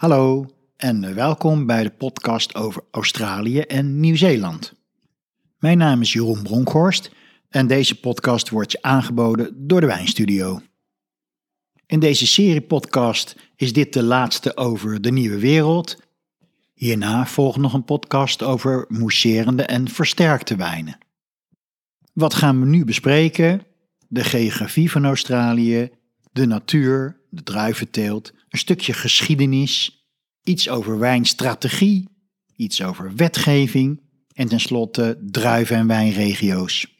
Hallo en welkom bij de podcast over Australië en Nieuw-Zeeland. Mijn naam is Jeroen Bronkhorst en deze podcast wordt je aangeboden door de Wijnstudio. In deze serie podcast is dit de laatste over de nieuwe wereld. Hierna volgt nog een podcast over mousserende en versterkte wijnen. Wat gaan we nu bespreken? De geografie van Australië, de natuur, de druiventeelt, een stukje geschiedenis, iets over wijnstrategie, iets over wetgeving en tenslotte druiven- en wijnregio's.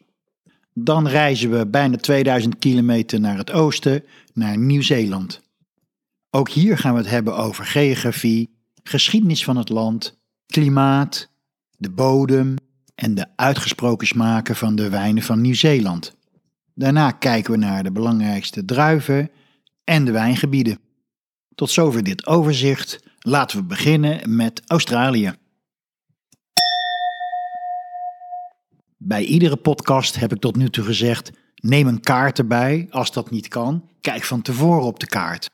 Dan reizen we bijna 2000 kilometer naar het oosten, naar Nieuw-Zeeland. Ook hier gaan we het hebben over geografie, geschiedenis van het land, klimaat, de bodem en de uitgesproken smaken van de wijnen van Nieuw-Zeeland. Daarna kijken we naar de belangrijkste druiven en de wijngebieden. Tot zover dit overzicht. Laten we beginnen met Australië. Bij iedere podcast heb ik tot nu toe gezegd: neem een kaart erbij. Als dat niet kan, kijk van tevoren op de kaart.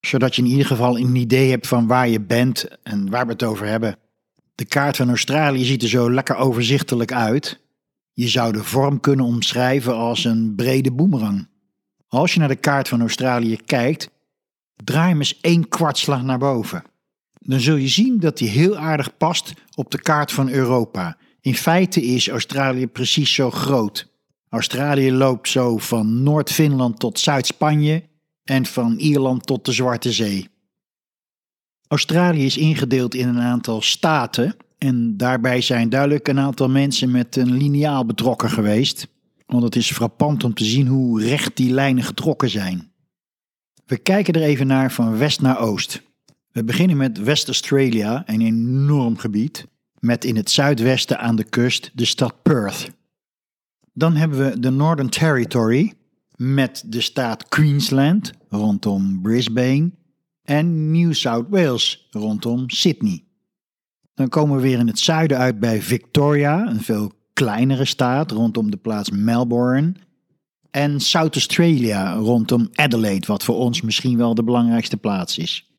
Zodat je in ieder geval een idee hebt van waar je bent en waar we het over hebben. De kaart van Australië ziet er zo lekker overzichtelijk uit. Je zou de vorm kunnen omschrijven als een brede boemerang. Als je naar de kaart van Australië kijkt, draai hem eens één kwartslag naar boven. Dan zul je zien dat die heel aardig past op de kaart van Europa. In feite is Australië precies zo groot. Australië loopt zo van Noord-Finland tot Zuid-Spanje en van Ierland tot de Zwarte Zee. Australië is ingedeeld in een aantal staten en daarbij zijn duidelijk een aantal mensen met een liniaal betrokken geweest, want het is frappant om te zien hoe recht die lijnen getrokken zijn. We kijken er even naar van west naar oost. We beginnen met West-Australia, een enorm gebied, met in het zuidwesten aan de kust de stad Perth. Dan hebben we de Northern Territory met de staat Queensland rondom Brisbane en New South Wales rondom Sydney. Dan komen we weer in het zuiden uit bij Victoria, een veel kleinere staat rondom de plaats Melbourne. En South Australia rondom Adelaide, wat voor ons misschien wel de belangrijkste plaats is.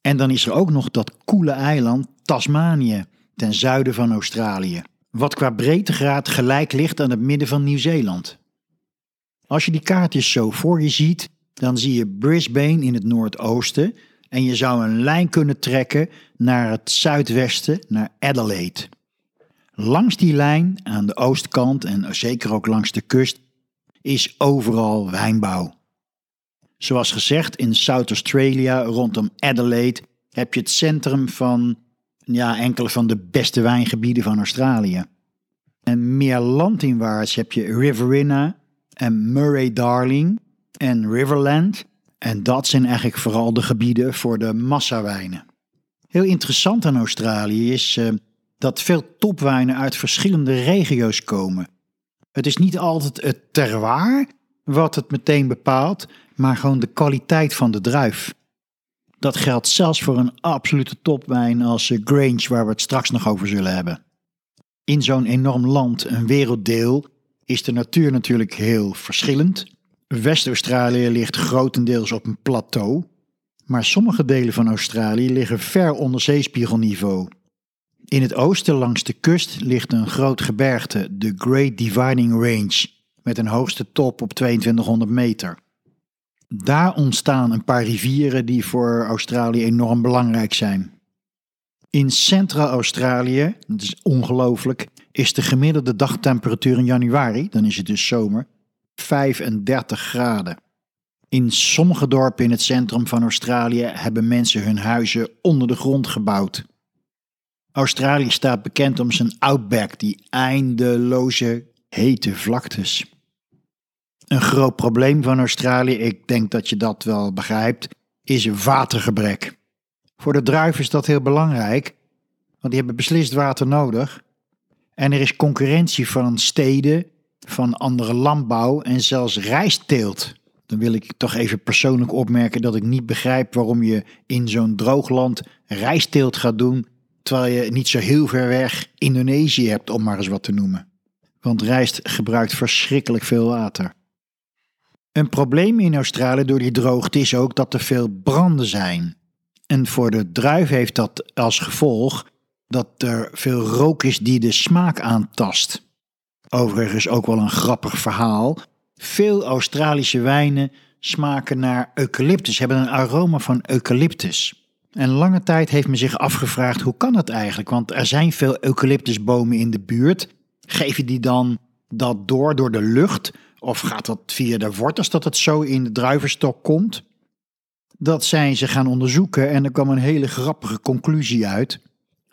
En dan is er ook nog dat koele eiland Tasmanië, ten zuiden van Australië, wat qua breedtegraad gelijk ligt aan het midden van Nieuw-Zeeland. Als je die kaartjes zo voor je ziet, dan zie je Brisbane in het noordoosten en je zou een lijn kunnen trekken naar het zuidwesten, naar Adelaide. Langs die lijn, aan de oostkant en zeker ook langs de kust, is overal wijnbouw. Zoals gezegd, in South Australia rondom Adelaide heb je het centrum van ja, enkele van de beste wijngebieden van Australië. En meer landinwaarts heb je Riverina en Murray-Darling en Riverland. En dat zijn eigenlijk vooral de gebieden voor de massawijnen. Heel interessant aan Australië is uh, dat veel topwijnen uit verschillende regio's komen. Het is niet altijd het terroir wat het meteen bepaalt, maar gewoon de kwaliteit van de druif. Dat geldt zelfs voor een absolute topwijn als eh, Grange, waar we het straks nog over zullen hebben. In zo'n enorm land, een werelddeel, is de natuur natuurlijk heel verschillend. West-Australië ligt grotendeels op een plateau, maar sommige delen van Australië liggen ver onder zeespiegelniveau. In het oosten langs de kust ligt een groot gebergte, de Great Dividing Range, met een hoogste top op 2200 meter. Daar ontstaan een paar rivieren die voor Australië enorm belangrijk zijn. In Centraal-Australië, dat is ongelooflijk, is de gemiddelde dagtemperatuur in januari, dan is het dus zomer, 35 graden. In sommige dorpen in het centrum van Australië hebben mensen hun huizen onder de grond gebouwd. Australië staat bekend om zijn outback, die eindeloze hete vlaktes. Een groot probleem van Australië, ik denk dat je dat wel begrijpt, is watergebrek. Voor de druiven is dat heel belangrijk, want die hebben beslist water nodig. En er is concurrentie van steden, van andere landbouw en zelfs rijstteelt. Dan wil ik toch even persoonlijk opmerken dat ik niet begrijp waarom je in zo'n droog land rijstteelt gaat doen, terwijl je niet zo heel ver weg Indonesië hebt, om maar eens wat te noemen. Want rijst gebruikt verschrikkelijk veel water. Een probleem in Australië door die droogte is ook dat er veel branden zijn. En voor de druif heeft dat als gevolg dat er veel rook is die de smaak aantast. Overigens ook wel een grappig verhaal. Veel Australische wijnen smaken naar eucalyptus, hebben een aroma van eucalyptus. En lange tijd heeft men zich afgevraagd hoe kan dat eigenlijk? Want er zijn veel eucalyptusbomen in de buurt. Geef je die dan dat door door de lucht? Of gaat dat via de wortels dat het zo in de druivenstok komt? Dat zijn ze gaan onderzoeken en er kwam een hele grappige conclusie uit.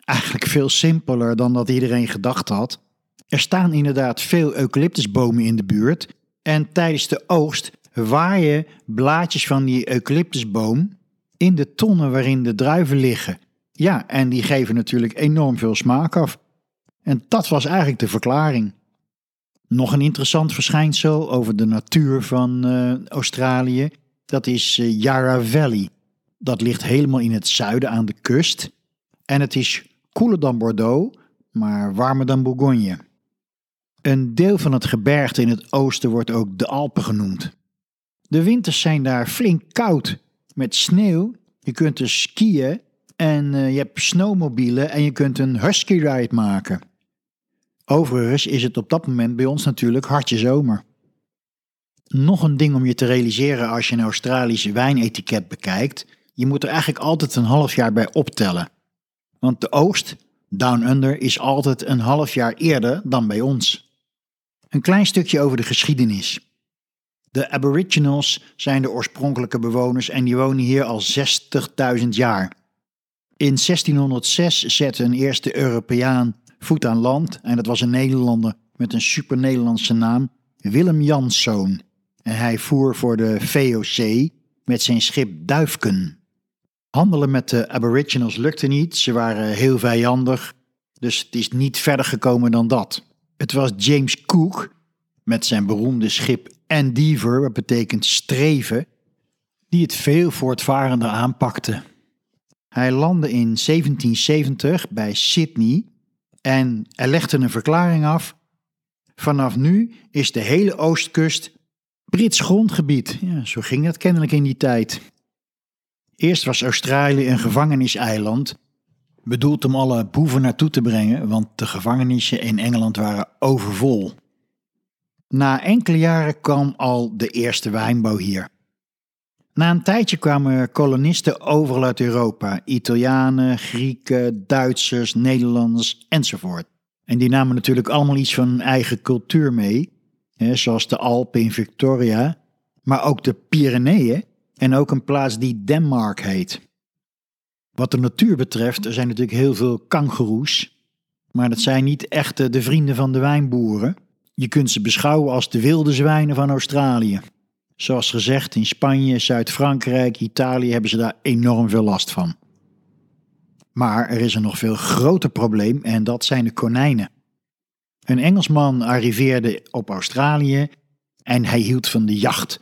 Eigenlijk veel simpeler dan dat iedereen gedacht had. Er staan inderdaad veel eucalyptusbomen in de buurt. En tijdens de oogst waaien blaadjes van die eucalyptusboom in de tonnen waarin de druiven liggen. Ja, en die geven natuurlijk enorm veel smaak af. En dat was eigenlijk de verklaring. Nog een interessant verschijnsel over de natuur van uh, Australië, dat is uh, Yarra Valley. Dat ligt helemaal in het zuiden aan de kust. En het is koeler dan Bordeaux, maar warmer dan Bourgogne. Een deel van het gebergte in het oosten wordt ook de Alpen genoemd. De winters zijn daar flink koud, met sneeuw. Je kunt er skiën en uh, je hebt snowmobielen en je kunt een husky ride maken. Overigens is het op dat moment bij ons natuurlijk hartje zomer. Nog een ding om je te realiseren als je een Australische wijnetiket bekijkt. Je moet er eigenlijk altijd een half jaar bij optellen. Want de oogst, Down Under, is altijd een half jaar eerder dan bij ons. Een klein stukje over de geschiedenis. De Aboriginals zijn de oorspronkelijke bewoners en die wonen hier al 60.000 jaar. In 1606 zette een eerste Europeaan voet aan land en dat was een Nederlander met een super Nederlandse naam, Willem Janszoon. En hij voer voor de VOC met zijn schip Duifken. Handelen met de Aboriginals lukte niet, ze waren heel vijandig, dus het is niet verder gekomen dan dat. Het was James Cook met zijn beroemde schip Endeavour, wat betekent streven, die het veel voortvarender aanpakte. Hij landde in 1770 bij Sydney en er legde een verklaring af. Vanaf nu is de hele oostkust Brits grondgebied. Ja, zo ging dat kennelijk in die tijd. Eerst was Australië een gevangeniseiland, bedoeld om alle boeven naartoe te brengen, want de gevangenissen in Engeland waren overvol. Na enkele jaren kwam al de eerste wijnbouw hier. Na een tijdje kwamen kolonisten overal uit Europa: Italianen, Grieken, Duitsers, Nederlanders enzovoort. En die namen natuurlijk allemaal iets van hun eigen cultuur mee, hè, zoals de Alpen in Victoria, maar ook de Pyreneeën en ook een plaats die Denmark heet. Wat de natuur betreft, er zijn natuurlijk heel veel kangoeroes, maar dat zijn niet echt de vrienden van de wijnboeren. Je kunt ze beschouwen als de wilde zwijnen van Australië. Zoals gezegd, in Spanje, Zuid-Frankrijk, Italië hebben ze daar enorm veel last van. Maar er is een nog veel groter probleem en dat zijn de konijnen. Een Engelsman arriveerde op Australië en hij hield van de jacht.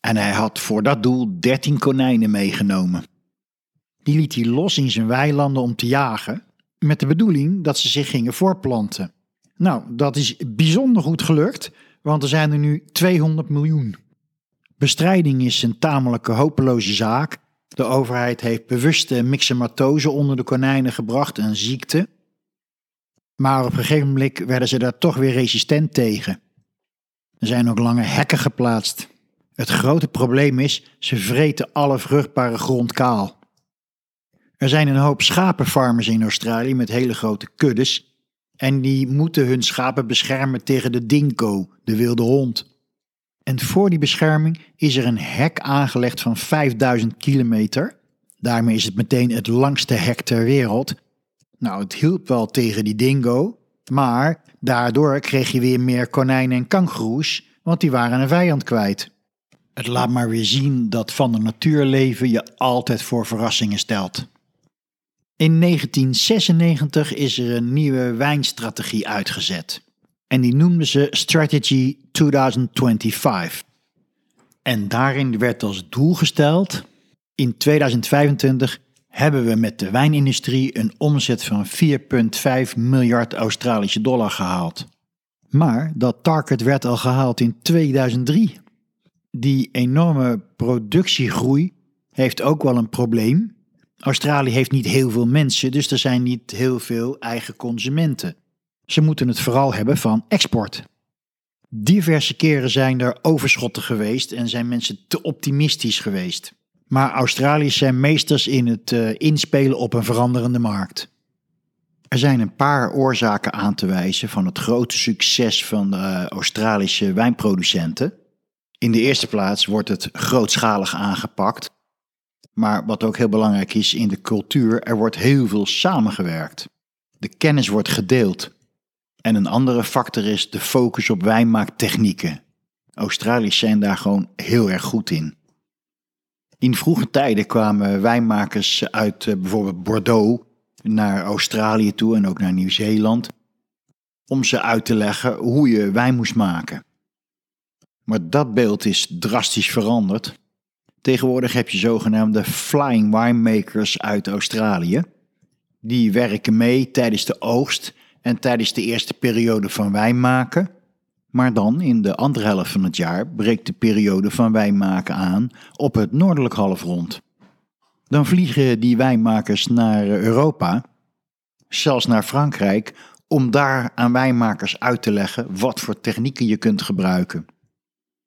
En hij had voor dat doel 13 konijnen meegenomen. Die liet hij los in zijn weilanden om te jagen, met de bedoeling dat ze zich gingen voorplanten. Nou, dat is bijzonder goed gelukt, want er zijn er nu 200 miljoen. Bestrijding is een tamelijke hopeloze zaak. De overheid heeft bewuste myxomatose onder de konijnen gebracht, een ziekte. Maar op een gegeven moment werden ze daar toch weer resistent tegen. Er zijn ook lange hekken geplaatst. Het grote probleem is, ze vreten alle vruchtbare grond kaal. Er zijn een hoop schapenfarmers in Australië met hele grote kuddes. En die moeten hun schapen beschermen tegen de dingo, de wilde hond. En voor die bescherming is er een hek aangelegd van 5000 kilometer. Daarmee is het meteen het langste hek ter wereld. Nou, het hielp wel tegen die dingo, maar daardoor kreeg je weer meer konijnen en kangoeroes, want die waren een vijand kwijt. Het laat maar weer zien dat van de natuurleven je altijd voor verrassingen stelt. In 1996 is er een nieuwe wijnstrategie uitgezet en die noemden ze Strategy 2025. En daarin werd als doel gesteld: in 2025 hebben we met de wijnindustrie een omzet van 4,5 miljard Australische dollar gehaald. Maar dat target werd al gehaald in 2003. Die enorme productiegroei heeft ook wel een probleem, Australië heeft niet heel veel mensen, dus er zijn niet heel veel eigen consumenten. Ze moeten het vooral hebben van export. Diverse keren zijn er overschotten geweest en zijn mensen te optimistisch geweest. Maar Australiërs zijn meesters in het uh, inspelen op een veranderende markt. Er zijn een paar oorzaken aan te wijzen van het grote succes van de uh, Australische wijnproducenten. In de eerste plaats wordt het grootschalig aangepakt. Maar wat ook heel belangrijk is in de cultuur, er wordt heel veel samengewerkt. De kennis wordt gedeeld. En een andere factor is de focus op wijnmaaktechnieken. Australiërs zijn daar gewoon heel erg goed in. In vroege tijden kwamen wijnmakers uit uh, bijvoorbeeld Bordeaux naar Australië toe en ook naar Nieuw-Zeeland om ze uit te leggen hoe je wijn moest maken. Maar dat beeld is drastisch veranderd. Tegenwoordig heb je zogenaamde flying winemakers uit Australië. Die werken mee tijdens de oogst en tijdens de eerste periode van wijnmaken. Maar dan, in de andere helft van het jaar, breekt de periode van wijnmaken aan op het noordelijk halfrond. Dan vliegen die wijnmakers naar Europa, zelfs naar Frankrijk, om daar aan wijnmakers uit te leggen wat voor technieken je kunt gebruiken.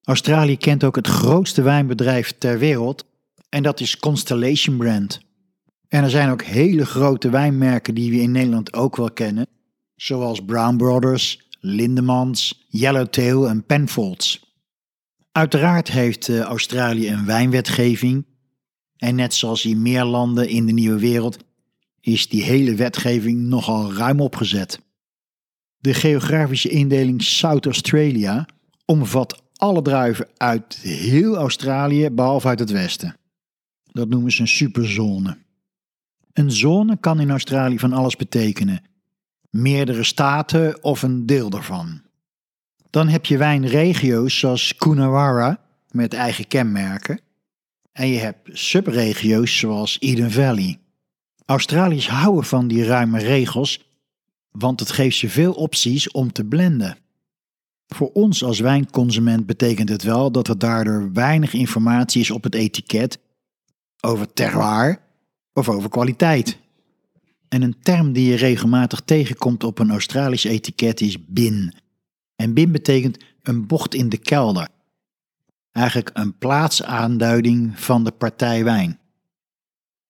Australië kent ook het grootste wijnbedrijf ter wereld en dat is Constellation Brand. En er zijn ook hele grote wijnmerken die we in Nederland ook wel kennen, zoals Brown Brothers, Lindemans, Yellowtail en Penfolds. Uiteraard heeft eh, Australië een wijnwetgeving en net zoals in meer landen in de nieuwe wereld is die hele wetgeving nogal ruim opgezet. De geografische indeling South Australia omvat alle druiven uit heel Australië behalve uit het westen. Dat noemen ze een superzone. Een zone kan in Australië van alles betekenen. Meerdere staten of een deel daarvan. Dan heb je wijnregio's zoals Coonawarra met eigen kenmerken. En je hebt subregio's zoals Eden Valley. Australiërs houden van die ruime regels, want het geeft je veel opties om te blenden. Voor ons als wijnconsument betekent het wel dat er daardoor weinig informatie is op het etiket over terroir of over kwaliteit. En een term die je regelmatig tegenkomt op een Australisch etiket is bin. En bin betekent een bocht in de kelder. Eigenlijk een plaatsaanduiding van de partij wijn.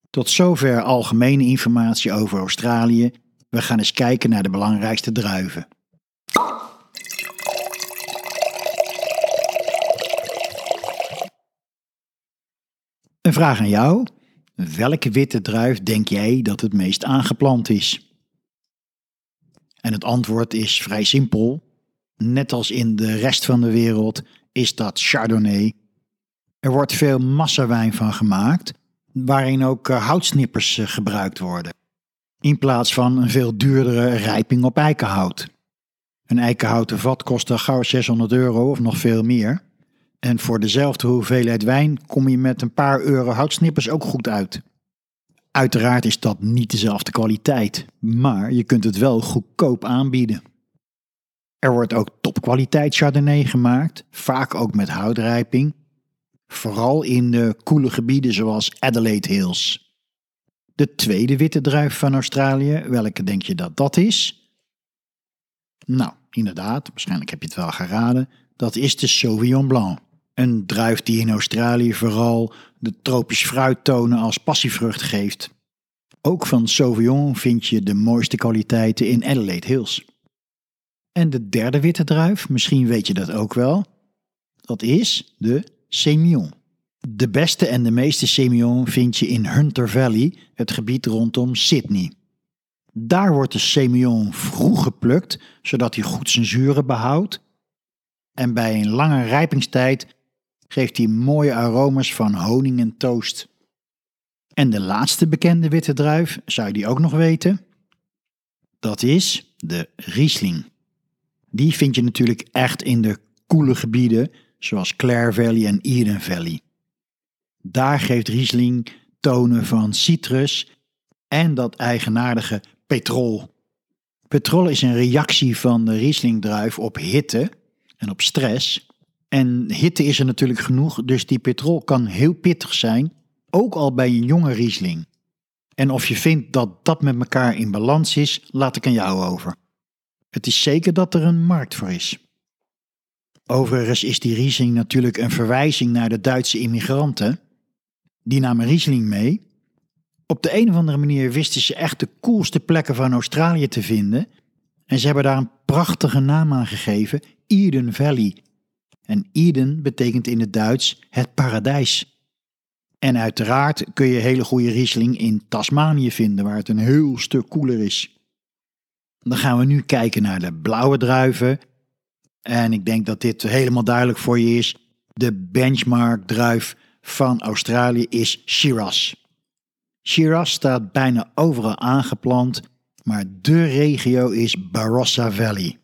Tot zover algemene informatie over Australië. We gaan eens kijken naar de belangrijkste druiven. Een vraag aan jou. Welke witte druif denk jij dat het meest aangeplant is? En het antwoord is vrij simpel. Net als in de rest van de wereld is dat Chardonnay. Er wordt veel massawijn van gemaakt, waarin ook eh, houtsnippers eh, gebruikt worden. In plaats van een veel duurdere rijping op eikenhout. Een eikenhouten vat kost gauw 600 euro of nog veel meer. En voor dezelfde hoeveelheid wijn kom je met een paar euro houtsnippers ook goed uit. Uiteraard is dat niet dezelfde kwaliteit, maar je kunt het wel goedkoop aanbieden. Er wordt ook topkwaliteit Chardonnay gemaakt, vaak ook met houtrijping, vooral in de koele gebieden zoals Adelaide Hills. De tweede witte druif van Australië, welke denk je dat dat is? Nou, inderdaad, waarschijnlijk heb je het wel geraden, dat is de Sauvignon Blanc. Een druif die in Australië vooral de tropisch fruittonen als passievrucht geeft. Ook van Sauvignon vind je de mooiste kwaliteiten in Adelaide Hills. En de derde witte druif, misschien weet je dat ook wel, dat is de Semillon. De beste en de meeste Semillon vind je in Hunter Valley, het gebied rondom Sydney. Daar wordt de Semillon vroeg geplukt, zodat hij goed zijn zuren behoudt. En bij een lange rijpingstijd geeft hij mooie aromas van honing en toast. En de laatste bekende witte druif, zou je die ook nog weten? Dat is de Riesling. Die vind je natuurlijk echt in de koele gebieden, zoals Clare Valley en Eden Valley. Daar geeft Riesling tonen van citrus en dat eigenaardige petrol. Petrol is een reactie van de Riesling-druif op hitte en op stress. En hitte is er natuurlijk genoeg, dus die petrol kan heel pittig zijn, ook al bij een jonge Riesling. En of je vindt dat dat met elkaar in balans is, laat ik aan jou over. Het is zeker dat er een markt voor is. Overigens is die Riesling natuurlijk een verwijzing naar de Duitse immigranten. Die namen Riesling mee. Op de een of andere manier wisten ze echt de coolste plekken van Australië te vinden. En ze hebben daar een prachtige naam aan gegeven, Eden Valley. En Eden betekent in het Duits het paradijs. En uiteraard kun je hele goede Riesling in Tasmanië vinden, waar het een heel stuk koeler is. Dan gaan we nu kijken naar de blauwe druiven. En ik denk dat dit helemaal duidelijk voor je is. De benchmark druif van Australië is Shiraz. Shiraz staat bijna overal aangeplant, maar de regio is Barossa Valley.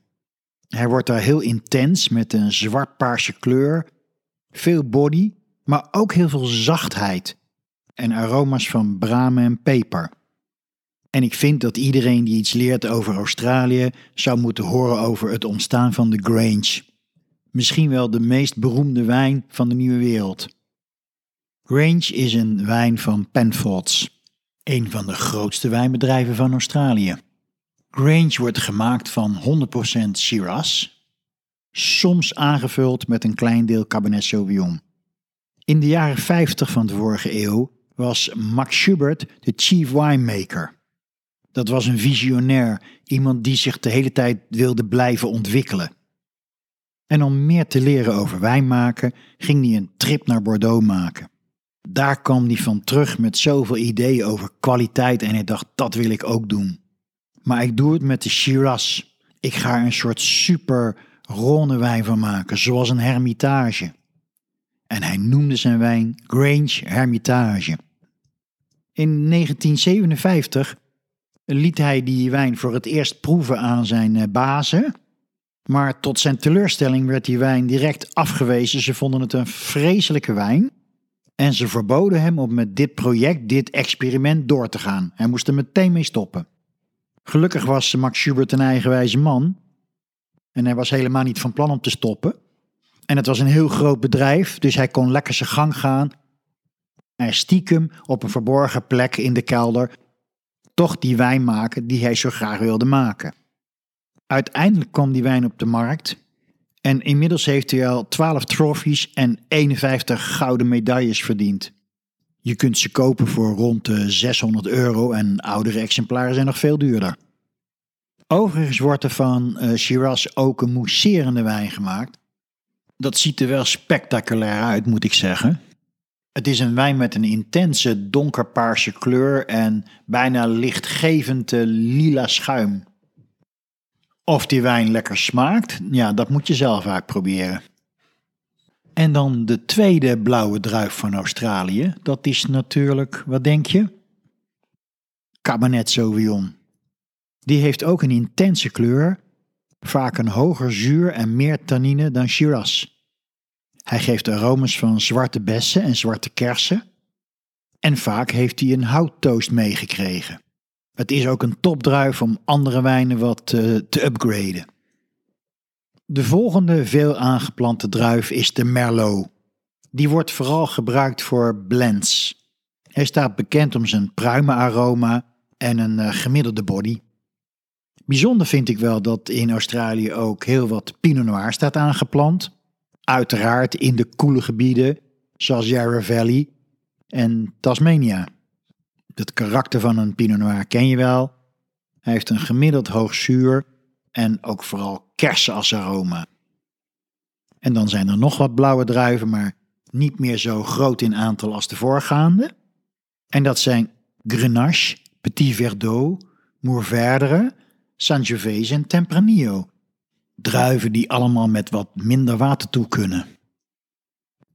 Hij wordt daar heel intens met een zwart-paarse kleur, veel body, maar ook heel veel zachtheid en aroma's van bramen en peper. En ik vind dat iedereen die iets leert over Australië zou moeten horen over het ontstaan van de Grange. Misschien wel de meest beroemde wijn van de nieuwe wereld. Grange is een wijn van Penfolds, een van de grootste wijnbedrijven van Australië. Grange wordt gemaakt van 100% Shiraz, soms aangevuld met een klein deel Cabernet Sauvignon. In de jaren 50 van de vorige eeuw was Max Schubert de chief winemaker. Dat was een visionair, iemand die zich de hele tijd wilde blijven ontwikkelen. En om meer te leren over wijn maken, ging hij een trip naar Bordeaux maken. Daar kwam hij van terug met zoveel ideeën over kwaliteit en hij dacht, dat wil ik ook doen. Maar ik doe het met de Shiraz. Ik ga er een soort super ronde wijn van maken, zoals een hermitage. En hij noemde zijn wijn Grange Hermitage. In 1957 liet hij die wijn voor het eerst proeven aan zijn eh, bazen. Maar tot zijn teleurstelling werd die wijn direct afgewezen. Ze vonden het een vreselijke wijn. En ze verboden hem om met dit project, dit experiment door te gaan. Hij moest er meteen mee stoppen. Gelukkig was Max Schubert een eigenwijze man. En hij was helemaal niet van plan om te stoppen. En het was een heel groot bedrijf, dus hij kon lekker zijn gang gaan. Hij stiekem op een verborgen plek in de kelder toch die wijn maken die hij zo graag wilde maken. Uiteindelijk kwam die wijn op de markt en inmiddels heeft hij al 12 trofies en 51 gouden medailles verdiend. Je kunt ze kopen voor rond de 600 euro en oudere exemplaren zijn nog veel duurder. Overigens wordt er van uh, Shiraz ook een mousserende wijn gemaakt. Dat ziet er wel spectaculair uit, moet ik zeggen. Het is een wijn met een intense donkerpaarse kleur en bijna lichtgevend lila schuim. Of die wijn lekker smaakt, ja, dat moet je zelf uitproberen. En dan de tweede blauwe druif van Australië, dat is natuurlijk, wat denk je? Cabernet Sauvignon. Die heeft ook een intense kleur, vaak een hoger zuur en meer tannine dan Shiraz. Hij geeft aromas van zwarte bessen en zwarte kersen. En vaak heeft hij een houttoast meegekregen. Het is ook een topdruif om andere wijnen wat uh, te upgraden. De volgende veel aangeplante druif is de Merlot. Die wordt vooral gebruikt voor blends. Hij staat bekend om zijn pruimenaroma en een uh, gemiddelde body. Bijzonder vind ik wel dat in Australië ook heel wat Pinot Noir staat aangeplant. Uiteraard in de koele gebieden zoals Yarra Valley en Tasmania. Het karakter van een Pinot Noir ken je wel. Hij heeft een gemiddeld hoog zuur en ook vooral kersen als aroma. En dan zijn er nog wat blauwe druiven, maar niet meer zo groot in aantal als de voorgaande. En dat zijn Grenache, Petit Verdot, Mourvèdre, Sangiovese en Tempranillo. Druiven die allemaal met wat minder water toe kunnen.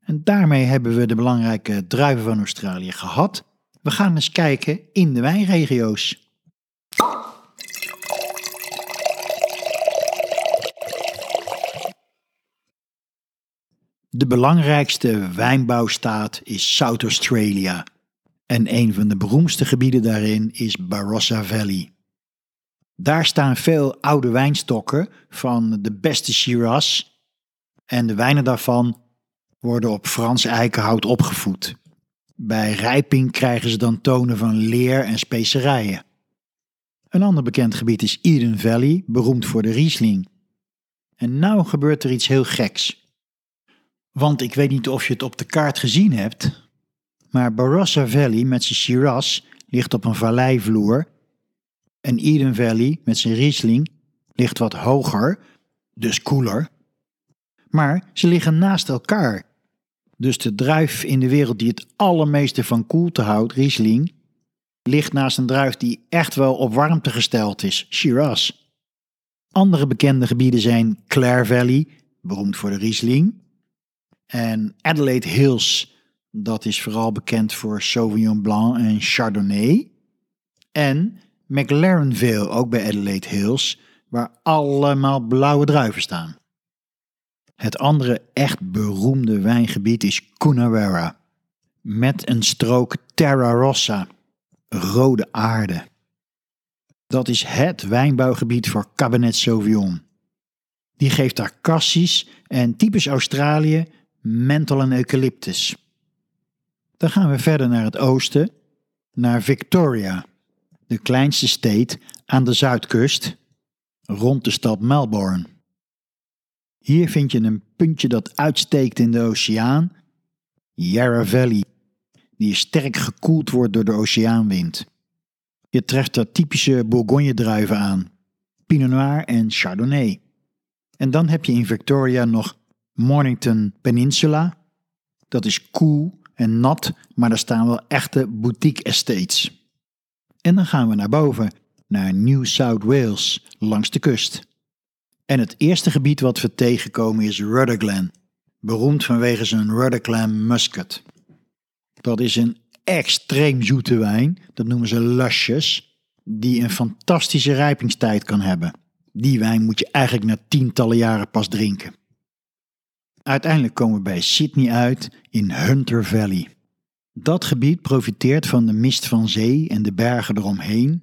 En daarmee hebben we de belangrijke druiven van Australië gehad. We gaan eens kijken in de wijnregio's. De belangrijkste wijnbouwstaat is South Australia. En een van de beroemdste gebieden daarin is Barossa Valley. Daar staan veel oude wijnstokken van de beste Shiraz. En de wijnen daarvan worden op Frans eikenhout opgevoed. Bij rijping krijgen ze dan tonen van leer en specerijen. Een ander bekend gebied is Eden Valley, beroemd voor de Riesling. En nou gebeurt er iets heel geks. Want ik weet niet of je het op de kaart gezien hebt, maar Barossa Valley met zijn Shiraz ligt op een valleivloer en Eden Valley met zijn Riesling ligt wat hoger, dus koeler. Maar ze liggen naast elkaar. Dus de druif in de wereld die het allermeeste van koelte houdt, Riesling, ligt naast een druif die echt wel op warmte gesteld is, Shiraz. Andere bekende gebieden zijn Clare Valley, beroemd voor de Riesling, en Adelaide Hills, dat is vooral bekend voor Sauvignon Blanc en Chardonnay. En McLarenville, ook bij Adelaide Hills, waar allemaal blauwe druiven staan. Het andere echt beroemde wijngebied is Coonawarra, met een strook Terra Rossa, rode aarde. Dat is het wijnbouwgebied voor Cabernet Sauvignon. Die geeft daar cassis en typisch Australië menthol en eucalyptus. Dan gaan we verder naar het oosten, naar Victoria, de kleinste state aan de zuidkust, rond de stad Melbourne. Hier vind je een puntje dat uitsteekt in de oceaan, Yarra Valley, die sterk gekoeld wordt door de oceaanwind. Je treft er typische Bourgogne-druiven aan, Pinot Noir en Chardonnay. En dan heb je in Victoria nog Mornington Peninsula. Dat is koel en nat, maar daar staan wel echte boutique estates. En dan gaan we naar boven, naar New South Wales, langs de kust. En het eerste gebied wat we tegenkomen is Rudderglen, beroemd vanwege zijn Rudderglen Muscat. Dat is een extreem zoete wijn, dat noemen ze lusjes, die een fantastische rijpingstijd kan hebben. Die wijn moet je eigenlijk na tientallen jaren pas drinken. Uiteindelijk komen we bij Sydney uit in Hunter Valley. Dat gebied profiteert van de mist van zee en de bergen eromheen.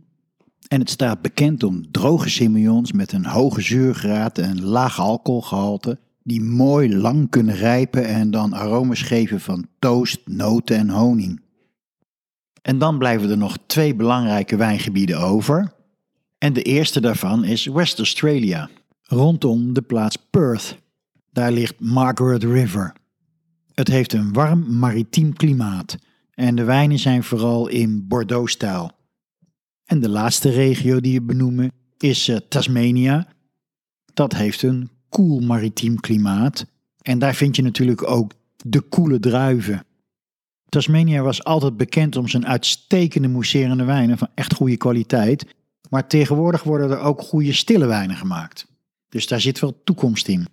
En het staat bekend om droge semillons met een hoge zuurgraad en laag alcoholgehalte, die mooi lang kunnen rijpen en dan aromas geven van toast, noten en honing. En dan blijven er nog twee belangrijke wijngebieden over. En de eerste daarvan is West Australia, rondom de plaats Perth. Daar ligt Margaret River. Het heeft een warm maritiem klimaat en de wijnen zijn vooral in Bordeaux-stijl. En de laatste regio die we benoemen is uh, Tasmania. Dat heeft een koel maritiem klimaat en daar vind je natuurlijk ook de koele druiven. Tasmania was altijd bekend om zijn uitstekende mousserende wijnen van echt goede kwaliteit, maar tegenwoordig worden er ook goede stille wijnen gemaakt. Dus daar zit wel toekomst in.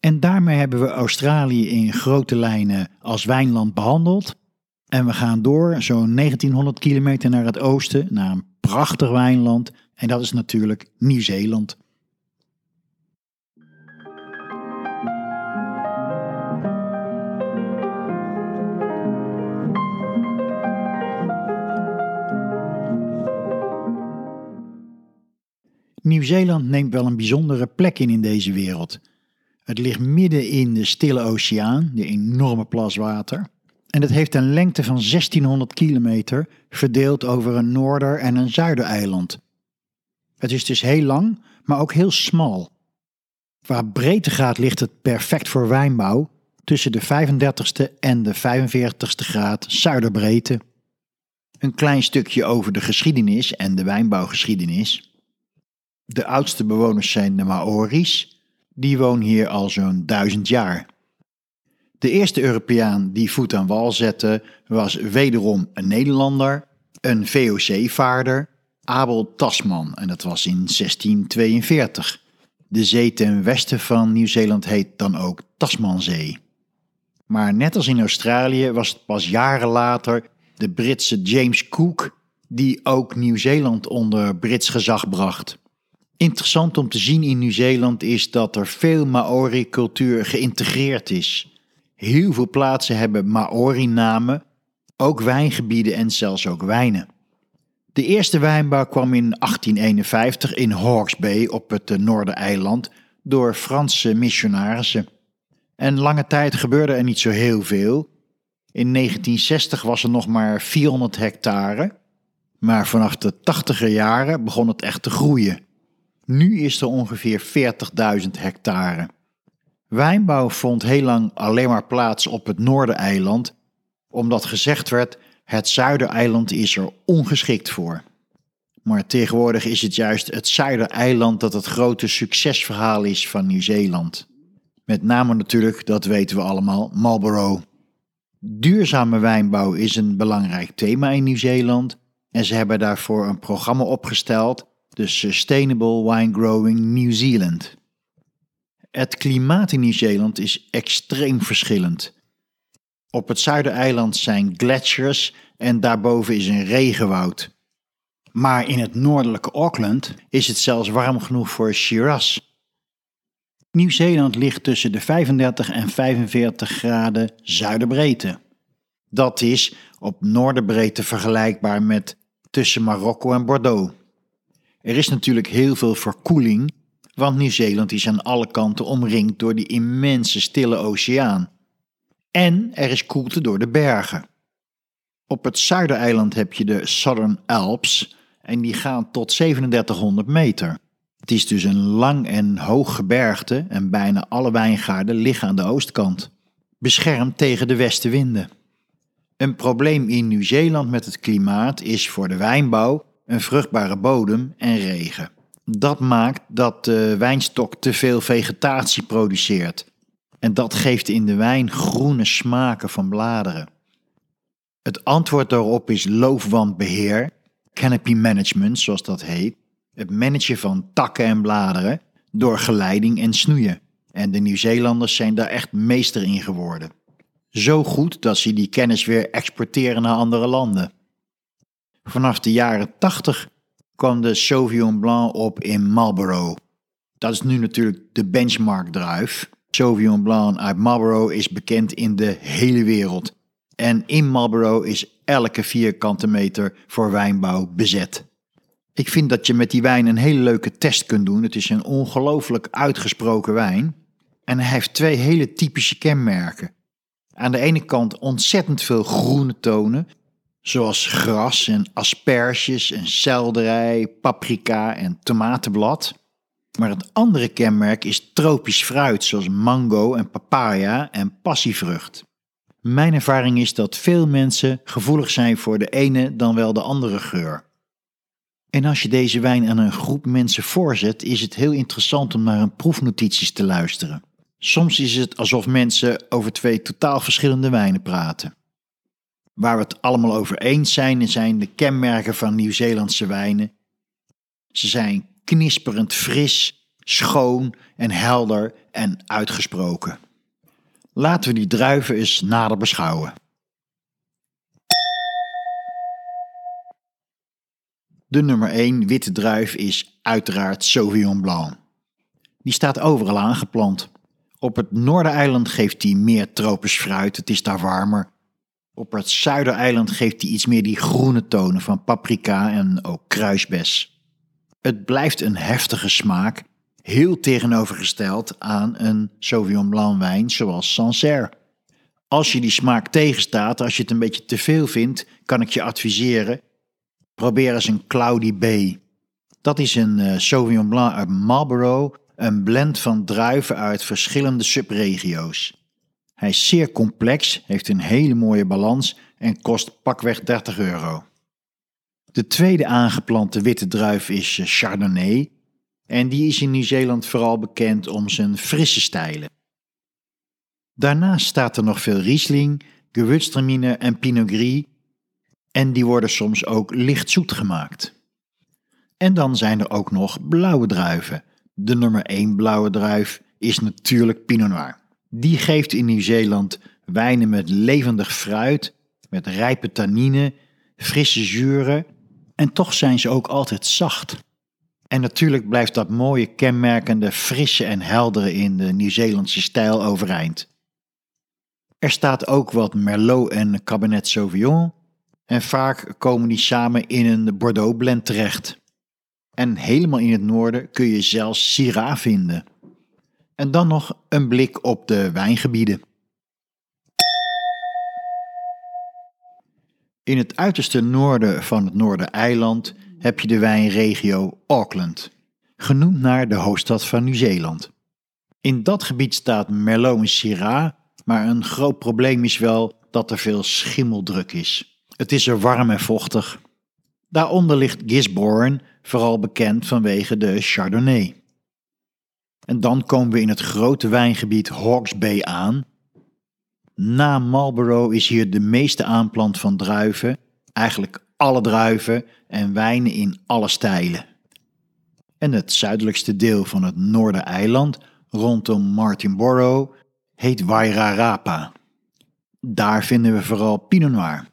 En daarmee hebben we Australië in grote lijnen als wijnland behandeld. En we gaan door zo'n 1900 kilometer naar het oosten, naar een prachtig wijnland. En dat is natuurlijk Nieuw-Zeeland. Nieuw-Zeeland neemt wel een bijzondere plek in in deze wereld. Het ligt midden in de Stille Oceaan, de enorme plas water. En het heeft een lengte van 1600 kilometer, verdeeld over een noorder- en een zuidereiland. Het is dus heel lang, maar ook heel smal. Waar breedte gaat ligt het perfect voor wijnbouw, tussen de 35ste en de 45ste graad zuiderbreedte. Een klein stukje over de geschiedenis en de wijnbouwgeschiedenis. De oudste bewoners zijn de Maori's, die wonen hier al zo'n duizend jaar. De eerste Europeaan die voet aan wal zette was wederom een Nederlander, een VOC-vaarder, Abel Tasman, en dat was in 1642. De zee ten westen van Nieuw-Zeeland heet dan ook Tasmanzee. Maar net als in Australië was het pas jaren later de Britse James Cook die ook Nieuw-Zeeland onder Brits gezag bracht. Interessant om te zien in Nieuw-Zeeland is dat er veel Maori-cultuur geïntegreerd is. Heel veel plaatsen hebben Maori-namen, ook wijngebieden en zelfs ook wijnen. De eerste wijnbouw kwam in 1851 in Hawke's Bay op het Noordereiland door Franse missionarissen. En lange tijd gebeurde er niet zo heel veel. In 1960 was er nog maar 400 hectare, maar vanaf de 80er jaren begon het echt te groeien. Nu is er ongeveer 40.000 hectare. Wijnbouw vond heel lang alleen maar plaats op het Noordereiland, omdat gezegd werd: het Zuidereiland is er ongeschikt voor. Maar tegenwoordig is het juist het Zuidereiland dat het grote succesverhaal is van Nieuw-Zeeland. Met name natuurlijk, dat weten we allemaal, Marlborough. Duurzame wijnbouw is een belangrijk thema in Nieuw-Zeeland en ze hebben daarvoor een programma opgesteld, de Sustainable Wine Growing New Zealand. Het klimaat in Nieuw-Zeeland is extreem verschillend. Op het Zuidereiland zijn gletsjers en daarboven is een regenwoud. Maar in het noordelijke Auckland is het zelfs warm genoeg voor Shiraz. Nieuw-Zeeland ligt tussen de 35 en 45 graden zuiderbreedte. Dat is op noorderbreedte vergelijkbaar met tussen Marokko en Bordeaux. Er is natuurlijk heel veel verkoeling, want Nieuw-Zeeland is aan alle kanten omringd door die immense stille oceaan. En er is koelte door de bergen. Op het zuidereiland heb je de Southern Alps en die gaan tot 3700 meter. Het is dus een lang en hoog gebergte en bijna alle wijngaarden liggen aan de oostkant, beschermd tegen de westenwinden. Een probleem in Nieuw-Zeeland met het klimaat is voor de wijnbouw een vruchtbare bodem en regen. Dat maakt dat de wijnstok te veel vegetatie produceert. En dat geeft in de wijn groene smaken van bladeren. Het antwoord daarop is loofwandbeheer, canopy management zoals dat heet, het managen van takken en bladeren door geleiding en snoeien. En de Nieuw-Zeelanders zijn daar echt meester in geworden. Zo goed dat ze die kennis weer exporteren naar andere landen. Vanaf de jaren 80 kwam de Sauvignon Blanc op in Marlborough. Dat is nu natuurlijk de benchmark druif. Sauvignon Blanc uit Marlborough is bekend in de hele wereld. En in Marlborough is elke vierkante meter voor wijnbouw bezet. Ik vind dat je met die wijn een hele leuke test kunt doen. Het is een ongelooflijk uitgesproken wijn. En hij heeft twee hele typische kenmerken. Aan de ene kant ontzettend veel groene tonen, zoals gras en asperges en selderij, paprika en tomatenblad. Maar het andere kenmerk is tropisch fruit, zoals mango en papaya en passievrucht. Mijn ervaring is dat veel mensen gevoelig zijn voor de ene dan wel de andere geur. En als je deze wijn aan een groep mensen voorzet, is het heel interessant om naar hun proefnotities te luisteren. Soms is het alsof mensen over twee totaal verschillende wijnen praten. Waar we het allemaal over eens zijn, zijn de kenmerken van Nieuw-Zeelandse wijnen. Ze zijn knisperend fris, schoon en helder en uitgesproken. Laten we die druiven eens nader beschouwen. De nummer 1 witte druif is uiteraard Sauvignon Blanc. Die staat overal aangeplant. Op het Noordereiland geeft hij meer tropisch fruit, het is daar warmer. Op het Zuidereiland geeft hij iets meer die groene tonen van paprika en ook kruisbes. Het blijft een heftige smaak, heel tegenovergesteld aan een Sauvignon Blanc wijn zoals Sancerre. Als je die smaak tegenstaat, als je het een beetje te veel vindt, kan ik je adviseren, probeer eens een Cloudy Bay. Dat is een uh, Sauvignon Blanc uit Marlborough een blend van druiven uit verschillende subregio's. Hij is zeer complex, heeft een hele mooie balans en kost pakweg 30 euro. De tweede aangeplante witte druif is Chardonnay en die is in Nieuw-Zeeland vooral bekend om zijn frisse stijlen. Daarnaast staat er nog veel Riesling, Gewürztraminer en Pinot Gris en die worden soms ook licht zoet gemaakt. En dan zijn er ook nog blauwe druiven, de nummer 1 blauwe druif is natuurlijk Pinot Noir. Die geeft in Nieuw-Zeeland wijnen met levendig fruit, met rijpe tannine, frisse zuren en toch zijn ze ook altijd zacht. En natuurlijk blijft dat mooie kenmerkende frisse en heldere in de Nieuw-Zeelandse stijl overeind. Er staat ook wat Merlot en Cabernet Sauvignon en vaak komen die samen in een Bordeaux blend terecht. En helemaal in het noorden kun je zelfs Syrah vinden. En dan nog een blik op de wijngebieden. In het uiterste noorden van het Noordereiland heb je de wijnregio Auckland, genoemd naar de hoofdstad van Nieuw-Zeeland. In dat gebied staat Merlot en Syrah, maar een groot probleem is wel dat er veel schimmeldruk is. Het is er warm en vochtig. Daaronder ligt Gisborne, vooral bekend vanwege de Chardonnay. En dan komen we in het grote wijngebied Hawke's Bay aan. Na Marlborough is hier de meeste aanplant van druiven, eigenlijk alle druiven en wijnen in alle stijlen. En het zuidelijkste deel van het Noordereiland, rondom Martinborough, heet Wairarapa. Daar vinden we vooral Pinot Noir.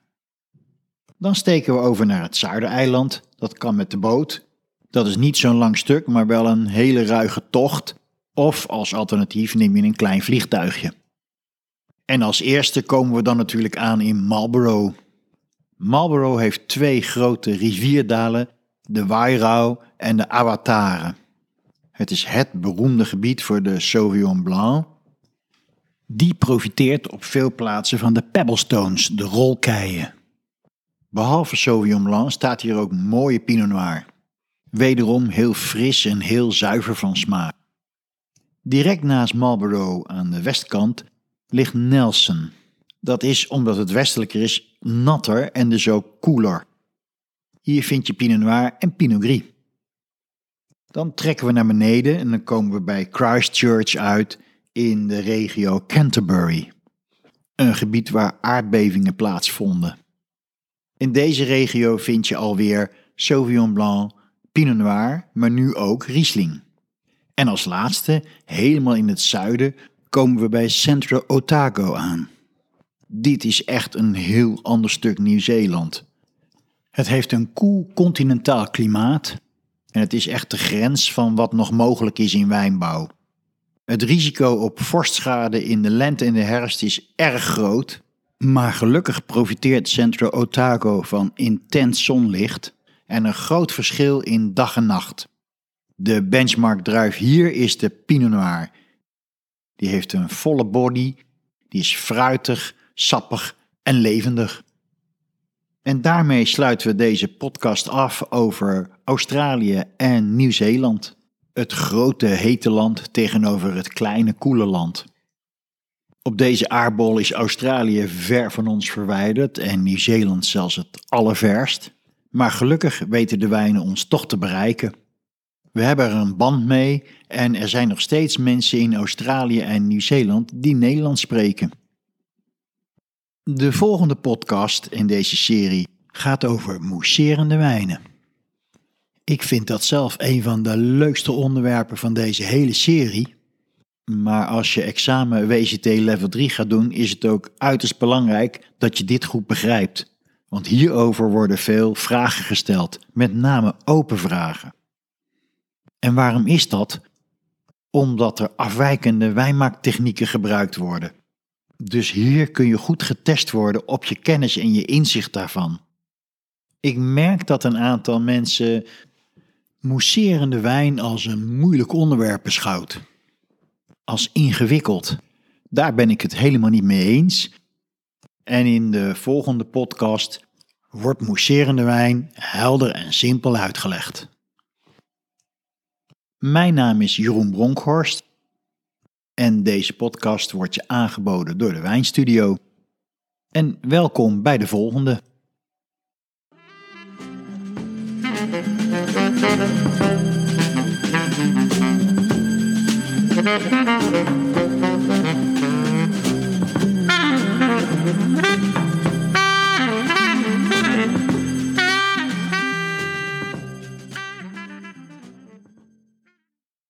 Dan steken we over naar het Zuidereiland. Dat kan met de boot. Dat is niet zo'n lang stuk, maar wel een hele ruige tocht. Of als alternatief neem je een klein vliegtuigje. En als eerste komen we dan natuurlijk aan in Marlborough. Marlborough heeft twee grote rivierdalen, de Wairau en de Awatare. Het is het beroemde gebied voor de Sauvignon Blanc. Die profiteert op veel plaatsen van de pebblestones, de rolkeien. Behalve Sauvignon Blanc staat hier ook mooie Pinot Noir. Wederom heel fris en heel zuiver van smaak. Direct naast Marlborough aan de westkant ligt Nelson. Dat is omdat het westelijker is natter en dus ook koeler. Hier vind je Pinot Noir en Pinot Gris. Dan trekken we naar beneden en dan komen we bij Christchurch uit in de regio Canterbury. Een gebied waar aardbevingen plaatsvonden. In deze regio vind je alweer Sauvignon Blanc, Pinot Noir, maar nu ook Riesling. En als laatste, helemaal in het zuiden, komen we bij Centro Otago aan. Dit is echt een heel ander stuk Nieuw-Zeeland. Het heeft een koel continentaal klimaat en het is echt de grens van wat nog mogelijk is in wijnbouw. Het risico op vorstschade in de lente en de herfst is erg groot, maar gelukkig profiteert Centro Otago van intens zonlicht en een groot verschil in dag en nacht. De benchmark druif hier is de Pinot Noir. Die heeft een volle body, die is fruitig, sappig en levendig. En daarmee sluiten we deze podcast af over Australië en Nieuw-Zeeland. Het grote hete land tegenover het kleine koele land. Op deze aardbol is Australië ver van ons verwijderd en Nieuw-Zeeland zelfs het allerverst. Maar gelukkig weten de wijnen ons toch te bereiken. We hebben er een band mee en er zijn nog steeds mensen in Australië en Nieuw-Zeeland die Nederlands spreken. De volgende podcast in deze serie gaat over mousserende wijnen. Ik vind dat zelf een van de leukste onderwerpen van deze hele serie. Maar als je examen WCT level 3 gaat doen, is het ook uiterst belangrijk dat je dit goed begrijpt. Want hierover worden veel vragen gesteld, met name open vragen. En waarom is dat? Omdat er afwijkende wijnmaaktechnieken gebruikt worden. Dus hier kun je goed getest worden op je kennis en je inzicht daarvan. Ik merk dat een aantal mensen mousserende wijn als een moeilijk onderwerp beschouwt. Als ingewikkeld. Daar ben ik het helemaal niet mee eens. En in de volgende podcast wordt mousserende wijn helder en simpel uitgelegd. Mijn naam is Jeroen Bronkhorst en deze podcast wordt je aangeboden door de Wijnstudio. En welkom bij de volgende.